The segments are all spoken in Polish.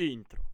Intro.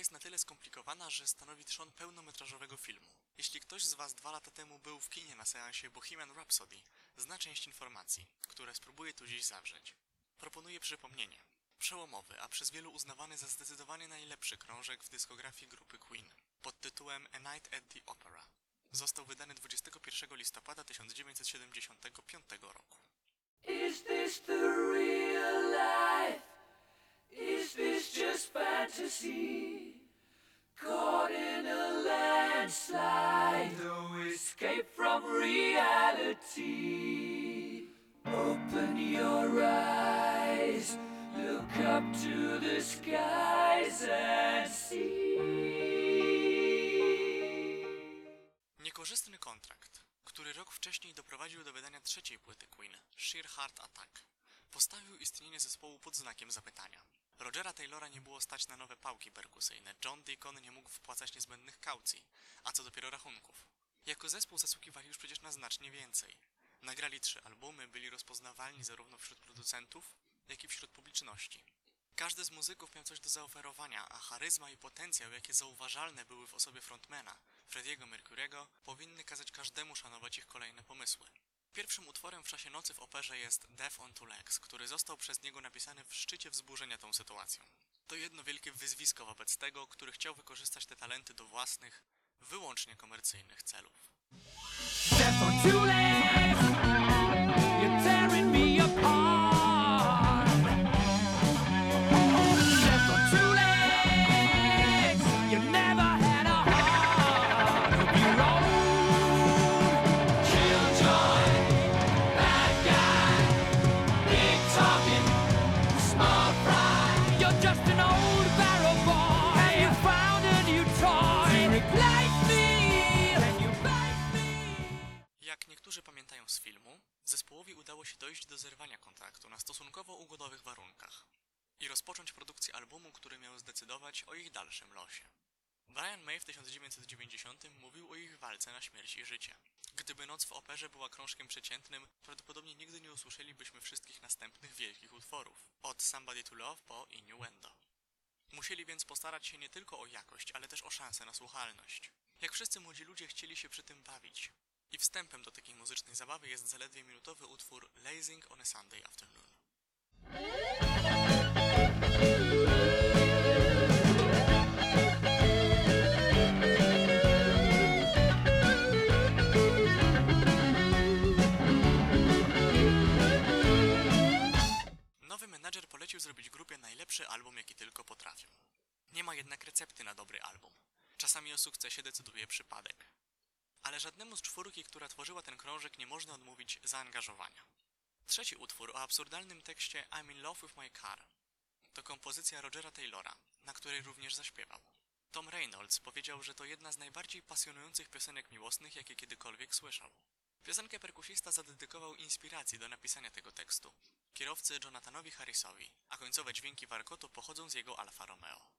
Jest na tyle skomplikowana, że stanowi trzon pełnometrażowego filmu. Jeśli ktoś z Was dwa lata temu był w kinie na seansie Bohemian Rhapsody, zna część informacji, które spróbuję tu dziś zawrzeć. Proponuję przypomnienie. Przełomowy, a przez wielu uznawany za zdecydowanie najlepszy krążek w dyskografii grupy Queen, pod tytułem A Night at the Opera. Został wydany 21 listopada 1975 roku. Is this the fantasy? Caught in a landslide, no escape from reality. Open your eyes, look up to the skies and see. Niekorzystny kontrakt, który rok wcześniej doprowadził do wydania trzeciej płyty Queen, Sheer Heart Attack, postawił istnienie zespołu pod znakiem zapytania. Rogera Taylora nie było stać na nowe pałki perkusyjne, John Deacon nie mógł wpłacać niezbędnych kaucji, a co dopiero rachunków. Jako zespół zasługiwali już przecież na znacznie więcej. Nagrali trzy albumy, byli rozpoznawalni zarówno wśród producentów, jak i wśród publiczności. Każdy z muzyków miał coś do zaoferowania, a charyzma i potencjał, jakie zauważalne były w osobie frontmana, Frediego Mercurego, powinny kazać każdemu szanować ich kolejne pomysły. Pierwszym utworem w czasie nocy w operze jest Death on Two Legs, który został przez niego napisany w szczycie wzburzenia tą sytuacją. To jedno wielkie wyzwisko wobec tego, który chciał wykorzystać te talenty do własnych, wyłącznie komercyjnych celów. Dojść do zerwania kontraktu na stosunkowo ugodowych warunkach i rozpocząć produkcję albumu, który miał zdecydować o ich dalszym losie. Brian May w 1990 mówił o ich walce na śmierć i życie. Gdyby Noc w operze była krążkiem przeciętnym, prawdopodobnie nigdy nie usłyszelibyśmy wszystkich następnych wielkich utworów, od Somebody to Love po Innuendo. Musieli więc postarać się nie tylko o jakość, ale też o szansę na słuchalność. Jak wszyscy młodzi ludzie chcieli się przy tym bawić. I wstępem do takiej muzycznej zabawy jest zaledwie minutowy utwór Lazing on a Sunday Afternoon. Nowy menadżer polecił zrobić grupie najlepszy album, jaki tylko potrafią. Nie ma jednak recepty na dobry album. Czasami o sukcesie decyduje przypadek. Ale żadnemu z czwórki, która tworzyła ten krążek, nie można odmówić zaangażowania. Trzeci utwór o absurdalnym tekście I'm in love with my car to kompozycja Rogera Taylora, na której również zaśpiewał. Tom Reynolds powiedział, że to jedna z najbardziej pasjonujących piosenek miłosnych, jakie kiedykolwiek słyszał. Piosenkę perkusista zadedykował inspiracji do napisania tego tekstu, kierowcy Jonathanowi Harrisowi, a końcowe dźwięki warkotu pochodzą z jego Alfa Romeo.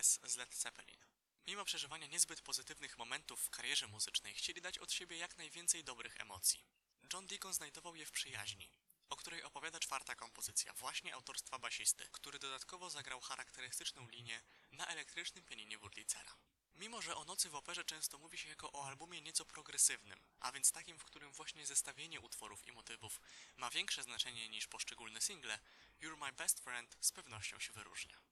Z Led Zeppelin. Mimo przeżywania niezbyt pozytywnych momentów w karierze muzycznej, chcieli dać od siebie jak najwięcej dobrych emocji. John Deacon znajdował je w przyjaźni, o której opowiada czwarta kompozycja, właśnie autorstwa basisty, który dodatkowo zagrał charakterystyczną linię na elektrycznym pianinie Wurlicera. Mimo, że o Nocy w Operze często mówi się jako o albumie nieco progresywnym, a więc takim, w którym właśnie zestawienie utworów i motywów ma większe znaczenie niż poszczególne single, You're My Best Friend z pewnością się wyróżnia.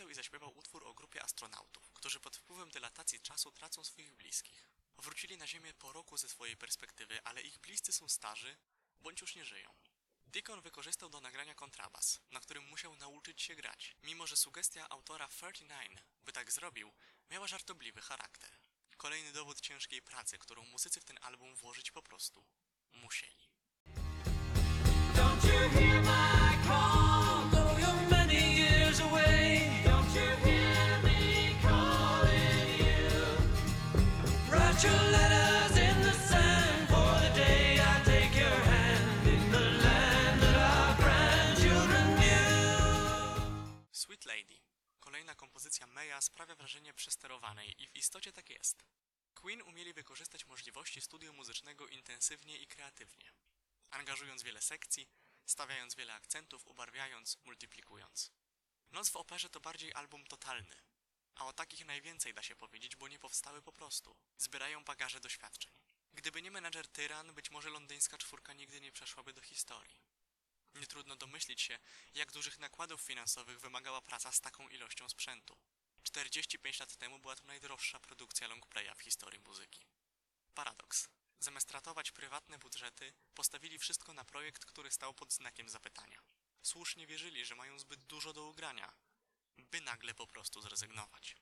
Napisał i zaśpiewał utwór o grupie astronautów, którzy pod wpływem dilatacji czasu tracą swoich bliskich. Wrócili na Ziemię po roku ze swojej perspektywy, ale ich bliscy są starzy, bądź już nie żyją. Deacon wykorzystał do nagrania kontrabas, na którym musiał nauczyć się grać, mimo że sugestia autora 39, by tak zrobił, miała żartobliwy charakter. Kolejny dowód ciężkiej pracy, którą muzycy w ten album włożyć po prostu musieli. Wiele sekcji, stawiając wiele akcentów, ubarwiając, multiplikując. Noc w operze to bardziej album totalny, a o takich najwięcej da się powiedzieć, bo nie powstały po prostu. Zbierają bagaże doświadczeń. Gdyby nie menadżer Tyran, być może londyńska czwórka nigdy nie przeszłaby do historii. Nie trudno domyślić się, jak dużych nakładów finansowych wymagała praca z taką ilością sprzętu. 45 lat temu była to najdroższa produkcja longplaya w historii muzyki. Paradoks. Zamiast ratować prywatne budżety, postawili wszystko na projekt, który stał pod znakiem zapytania. Słusznie wierzyli, że mają zbyt dużo do ugrania, by nagle po prostu zrezygnować.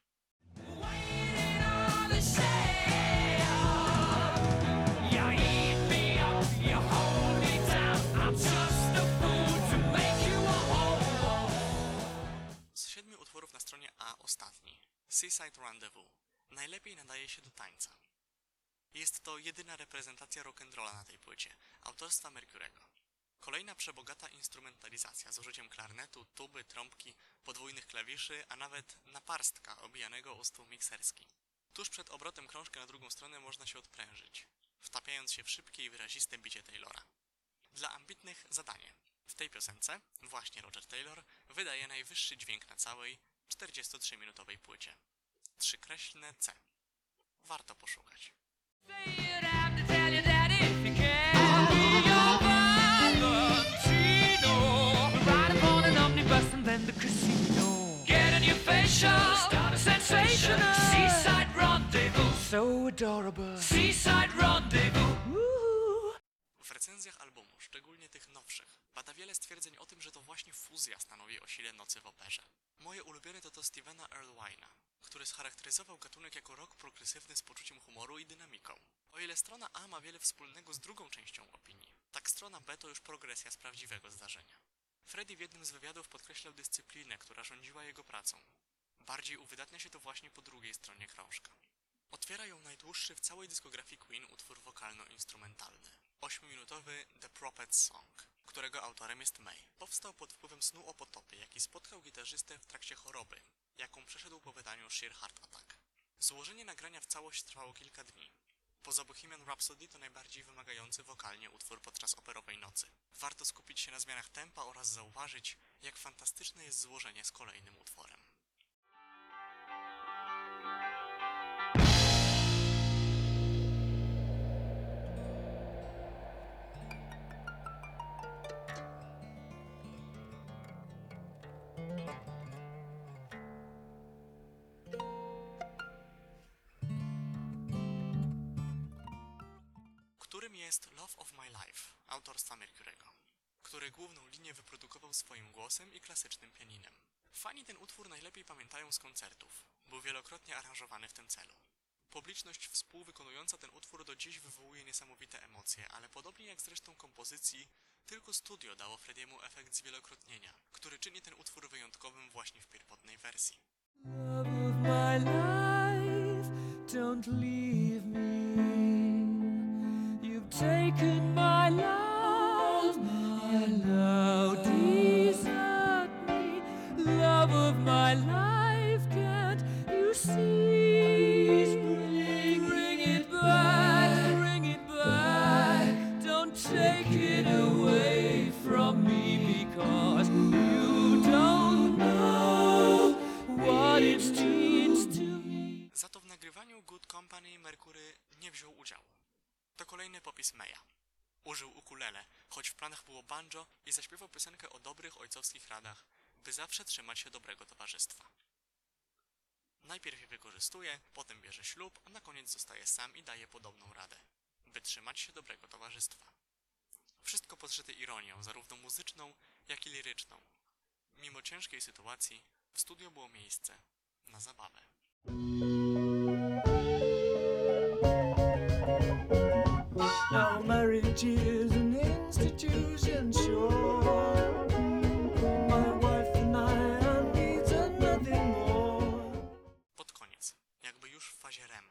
Z siedmiu utworów na stronie A ostatni. Seaside Rendezvous. Najlepiej nadaje się do tańca. Jest to jedyna reprezentacja rock'n'rolla na tej płycie, autorstwa Mercurego. Kolejna przebogata instrumentalizacja z użyciem klarnetu, tuby, trąbki, podwójnych klawiszy, a nawet naparstka obijanego o stół mikserski. Tuż przed obrotem krążka na drugą stronę można się odprężyć, wtapiając się w szybkie i wyraziste bicie Taylora. Dla ambitnych zadanie. W tej piosence właśnie Roger Taylor wydaje najwyższy dźwięk na całej 43-minutowej płycie. Trzykreślne C. Warto poszukać. You'd have to tell your daddy if you can. Be your Valentino. Ride upon an omnibus and then the casino. Get a new facial. Start a sensation. Seaside rendezvous. So adorable. Seaside rendezvous. Woo. W recenzjach albumu, szczególnie tych nowszych, pada wiele stwierdzeń o tym, że to właśnie fuzja stanowi o sile nocy w operze. Moje ulubione to to Stevena Erlewina, który scharakteryzował gatunek jako rock progresywny z poczuciem humoru i dynamiką. O ile strona A ma wiele wspólnego z drugą częścią opinii, tak strona B to już progresja z prawdziwego zdarzenia. Freddy w jednym z wywiadów podkreślał dyscyplinę, która rządziła jego pracą. Bardziej uwydatnia się to właśnie po drugiej stronie krążka. Otwiera ją najdłuższy w całej dyskografii Queen utwór wokalno-instrumentalny. Ośmiominutowy The Prophet Song, którego autorem jest May. Powstał pod wpływem snu o potopie, jaki spotkał gitarzystę w trakcie choroby, jaką przeszedł po wydaniu Sheer Heart Attack. Złożenie nagrania w całość trwało kilka dni. Poza Bohemian Rhapsody to najbardziej wymagający wokalnie utwór podczas operowej nocy. Warto skupić się na zmianach tempa oraz zauważyć, jak fantastyczne jest złożenie z kolejnym utworem. Którym jest Love of My Life autorstwa Mercurego. który główną linię wyprodukował swoim głosem i klasycznym pianinem. Fani ten utwór najlepiej pamiętają z koncertów. Był wielokrotnie aranżowany w tym celu. Publiczność współwykonująca ten utwór do dziś wywołuje niesamowite emocje, ale podobnie jak zresztą kompozycji, tylko studio dało Frediemu efekt zwielokrotnienia, który czyni ten utwór wyjątkowym właśnie w pierwotnej wersji. Love of my life, can't you see? Banjo i zaśpiewał piosenkę o dobrych ojcowskich radach, by zawsze trzymać się dobrego towarzystwa. Najpierw je wykorzystuje, potem bierze ślub, a na koniec zostaje sam i daje podobną radę, by trzymać się dobrego towarzystwa. Wszystko podszyte ironią, zarówno muzyczną, jak i liryczną. Mimo ciężkiej sytuacji, w studio było miejsce na zabawę. Marriage is Pod koniec, jakby już w fazie REM,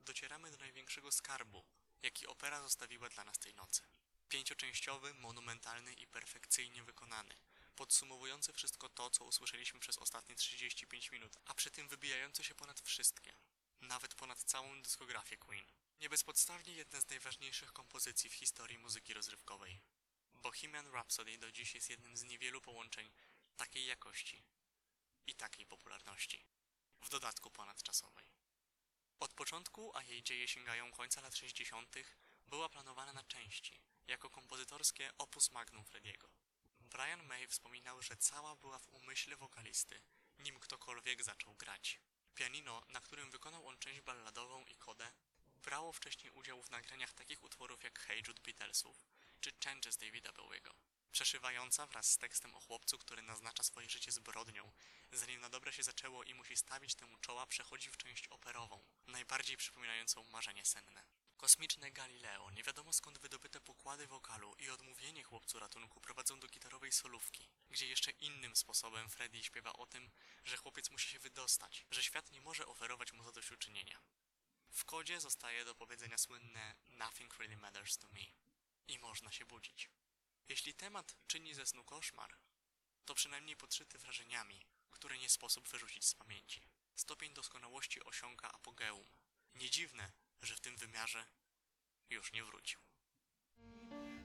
docieramy do największego skarbu, jaki opera zostawiła dla nas tej nocy. Pięcioczęściowy, monumentalny i perfekcyjnie wykonany, podsumowujący wszystko to, co usłyszeliśmy przez ostatnie 35 minut, a przy tym wybijający się ponad wszystkie, nawet ponad całą dyskografię Queen. Nie bezpodstawnie jedna z najważniejszych kompozycji w historii muzyki rozrywkowej. Bohemian Rhapsody do dziś jest jednym z niewielu połączeń takiej jakości i takiej popularności w dodatku ponadczasowej. Od początku, a jej dzieje sięgają końca lat 60., była planowana na części, jako kompozytorskie opus magnum Frediego. Brian May wspominał, że cała była w umyśle wokalisty, nim ktokolwiek zaczął grać. Pianino, na którym wykonał on część balladową i kodę, brało wcześniej udział w nagraniach takich utworów jak Hey Jude Beatlesów czy Changes Davida Bowiego. Przeszywająca wraz z tekstem o chłopcu, który naznacza swoje życie zbrodnią, zanim na dobre się zaczęło i musi stawić temu czoła, przechodzi w część operową, najbardziej przypominającą marzenie senne. Kosmiczne Galileo, nie wiadomo skąd wydobyte pokłady wokalu i odmówienie chłopcu ratunku prowadzą do gitarowej solówki, gdzie jeszcze innym sposobem Freddy śpiewa o tym, że chłopiec musi się wydostać, że świat nie może oferować mu zadośćuczynienia. W kodzie zostaje do powiedzenia słynne Nothing really matters to me i można się budzić. Jeśli temat czyni ze snu koszmar, to przynajmniej podszyty wrażeniami, które nie sposób wyrzucić z pamięci. Stopień doskonałości osiąga apogeum. Nie dziwne, że w tym wymiarze już nie wrócił.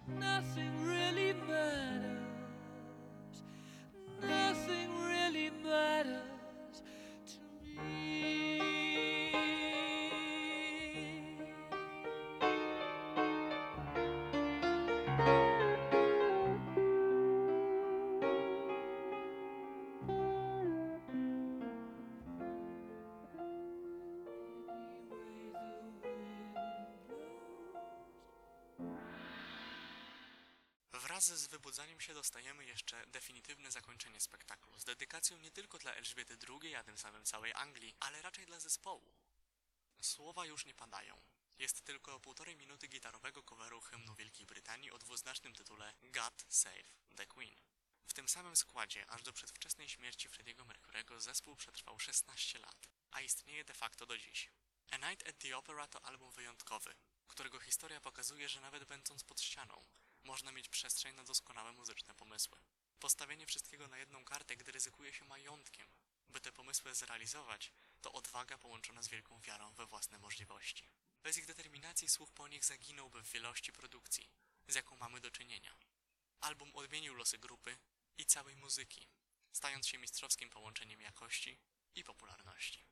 Nothing really matters. Wraz z wybudzaniem się dostajemy jeszcze definitywne zakończenie spektaklu, z dedykacją nie tylko dla Elżbiety II, a tym samym całej Anglii, ale raczej dla zespołu. Słowa już nie padają. Jest tylko półtorej minuty gitarowego coveru hymnu Wielkiej Brytanii o dwuznacznym tytule God Save the Queen. W tym samym składzie, aż do przedwczesnej śmierci Frediego Mercurego, zespół przetrwał 16 lat, a istnieje de facto do dziś. A Night at the Opera to album wyjątkowy, którego historia pokazuje, że nawet będąc pod ścianą, można mieć przestrzeń na doskonałe muzyczne pomysły. Postawienie wszystkiego na jedną kartę, gdy ryzykuje się majątkiem, by te pomysły zrealizować, to odwaga połączona z wielką wiarą we własne możliwości. Bez ich determinacji słuch po nich zaginąłby w wielości produkcji, z jaką mamy do czynienia. Album odmienił losy grupy i całej muzyki, stając się mistrzowskim połączeniem jakości i popularności.